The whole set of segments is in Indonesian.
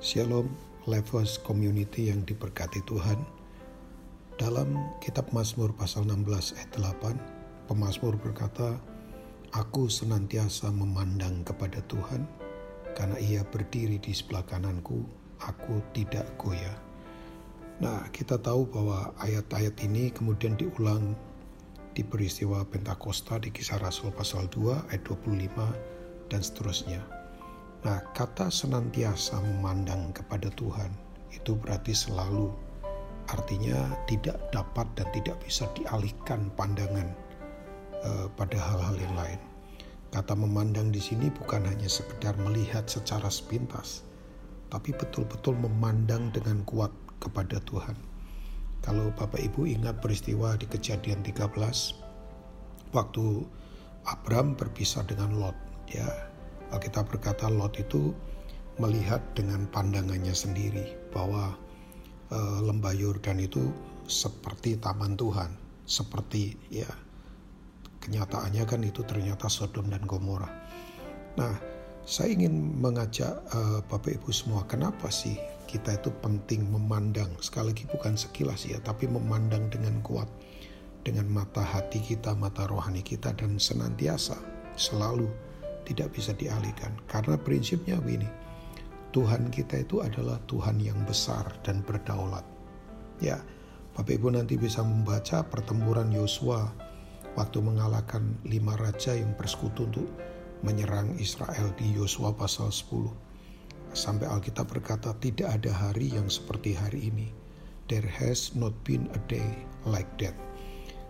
Shalom, Levels Community yang diberkati Tuhan. Dalam kitab Mazmur pasal 16 ayat 8, pemazmur berkata, Aku senantiasa memandang kepada Tuhan, karena ia berdiri di sebelah kananku, aku tidak goyah. Nah, kita tahu bahwa ayat-ayat ini kemudian diulang di peristiwa Pentakosta di kisah Rasul pasal 2 ayat 25 dan seterusnya. Nah, kata senantiasa memandang kepada Tuhan itu berarti selalu, artinya tidak dapat dan tidak bisa dialihkan pandangan uh, pada hal-hal yang lain. Kata memandang di sini bukan hanya sekedar melihat secara sepintas, tapi betul-betul memandang dengan kuat kepada Tuhan. Kalau Bapak Ibu ingat peristiwa di kejadian 13, waktu Abram berpisah dengan Lot, ya kita berkata Lot itu melihat dengan pandangannya sendiri bahwa e, lembah Yordan itu seperti taman Tuhan, seperti ya kenyataannya kan itu ternyata Sodom dan Gomora. Nah, saya ingin mengajak e, Bapak Ibu semua, kenapa sih kita itu penting memandang sekali lagi bukan sekilas ya, tapi memandang dengan kuat dengan mata hati kita, mata rohani kita dan senantiasa selalu tidak bisa dialihkan. Karena prinsipnya begini, Tuhan kita itu adalah Tuhan yang besar dan berdaulat. Ya, Bapak Ibu nanti bisa membaca pertempuran Yosua waktu mengalahkan lima raja yang bersekutu untuk menyerang Israel di Yosua pasal 10. Sampai Alkitab berkata tidak ada hari yang seperti hari ini. There has not been a day like that.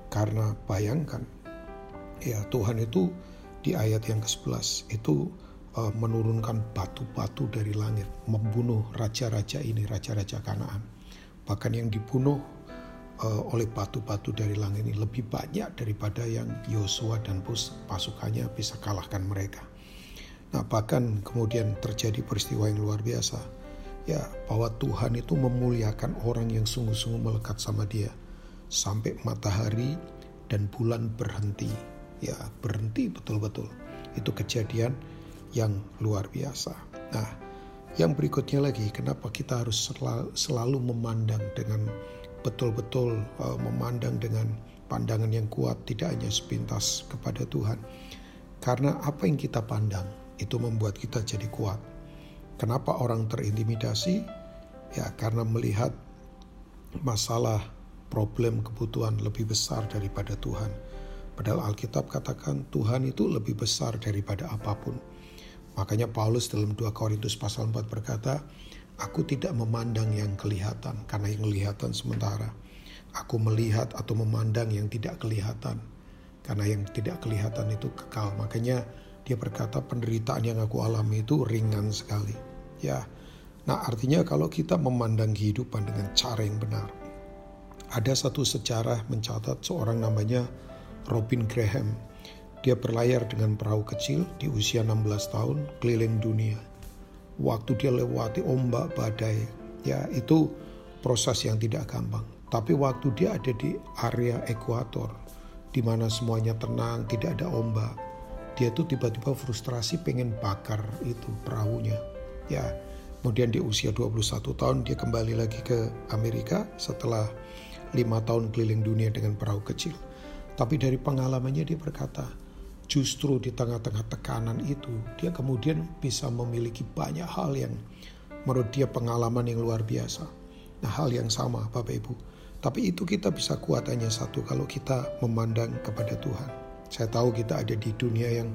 Karena bayangkan, ya Tuhan itu di ayat yang ke-11 itu uh, menurunkan batu-batu dari langit, membunuh raja-raja ini, raja-raja Kanaan. Bahkan yang dibunuh uh, oleh batu-batu dari langit ini lebih banyak daripada yang Yosua dan pasukannya bisa kalahkan mereka. Nah, bahkan kemudian terjadi peristiwa yang luar biasa. Ya, bahwa Tuhan itu memuliakan orang yang sungguh-sungguh melekat sama dia sampai matahari dan bulan berhenti ya berhenti betul-betul. Itu kejadian yang luar biasa. Nah, yang berikutnya lagi, kenapa kita harus selalu, memandang dengan betul-betul uh, memandang dengan pandangan yang kuat, tidak hanya sepintas kepada Tuhan. Karena apa yang kita pandang itu membuat kita jadi kuat. Kenapa orang terintimidasi? Ya, karena melihat masalah, problem, kebutuhan lebih besar daripada Tuhan Padahal Alkitab katakan Tuhan itu lebih besar daripada apa pun. Makanya Paulus dalam 2 Korintus pasal 4 berkata, Aku tidak memandang yang kelihatan karena yang kelihatan sementara. Aku melihat atau memandang yang tidak kelihatan karena yang tidak kelihatan itu kekal. Makanya dia berkata penderitaan yang aku alami itu ringan sekali. Ya, nah artinya kalau kita memandang kehidupan dengan cara yang benar. Ada satu sejarah mencatat seorang namanya Robin Graham. Dia berlayar dengan perahu kecil di usia 16 tahun keliling dunia. Waktu dia lewati ombak badai, ya itu proses yang tidak gampang. Tapi waktu dia ada di area ekuator, di mana semuanya tenang, tidak ada ombak, dia tuh tiba-tiba frustrasi pengen bakar itu perahunya. Ya, kemudian di usia 21 tahun dia kembali lagi ke Amerika setelah lima tahun keliling dunia dengan perahu kecil. Tapi dari pengalamannya dia berkata, justru di tengah-tengah tekanan itu, dia kemudian bisa memiliki banyak hal yang menurut dia pengalaman yang luar biasa. Nah hal yang sama Bapak Ibu. Tapi itu kita bisa kuat hanya satu kalau kita memandang kepada Tuhan. Saya tahu kita ada di dunia yang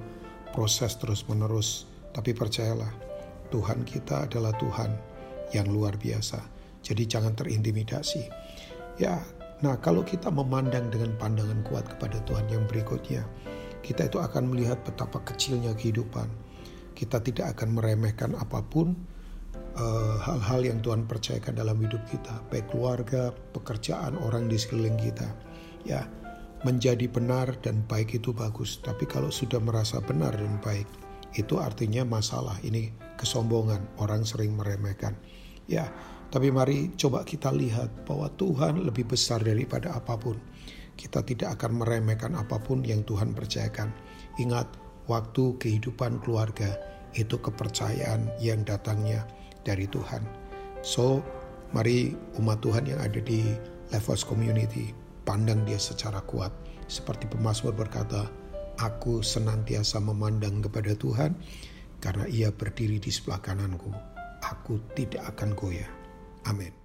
proses terus menerus. Tapi percayalah, Tuhan kita adalah Tuhan yang luar biasa. Jadi jangan terintimidasi. Ya, Nah, kalau kita memandang dengan pandangan kuat kepada Tuhan yang berikutnya, kita itu akan melihat betapa kecilnya kehidupan. Kita tidak akan meremehkan apa pun eh, hal-hal uh, yang Tuhan percayakan dalam hidup kita, baik keluarga, pekerjaan, orang di sekeliling kita. Ya, menjadi benar dan baik itu bagus, tapi kalau sudah merasa benar dan baik, itu artinya masalah. Ini kesombongan, orang sering meremehkan. Ya, tapi mari coba kita lihat bahwa Tuhan lebih besar daripada apa pun. Kita tidak akan meremehkan apa pun yang Tuhan percayakan. Ingat, waktu kehidupan keluarga itu kepercayaan yang datangnya dari Tuhan. So, mari umat Tuhan yang ada di Levels Community pandang dia secara kuat. Seperti pemazmur berkata, Aku senantiasa memandang kepada Tuhan karena ia berdiri di sebelah kananku. Aku tidak akan goyah. Amén.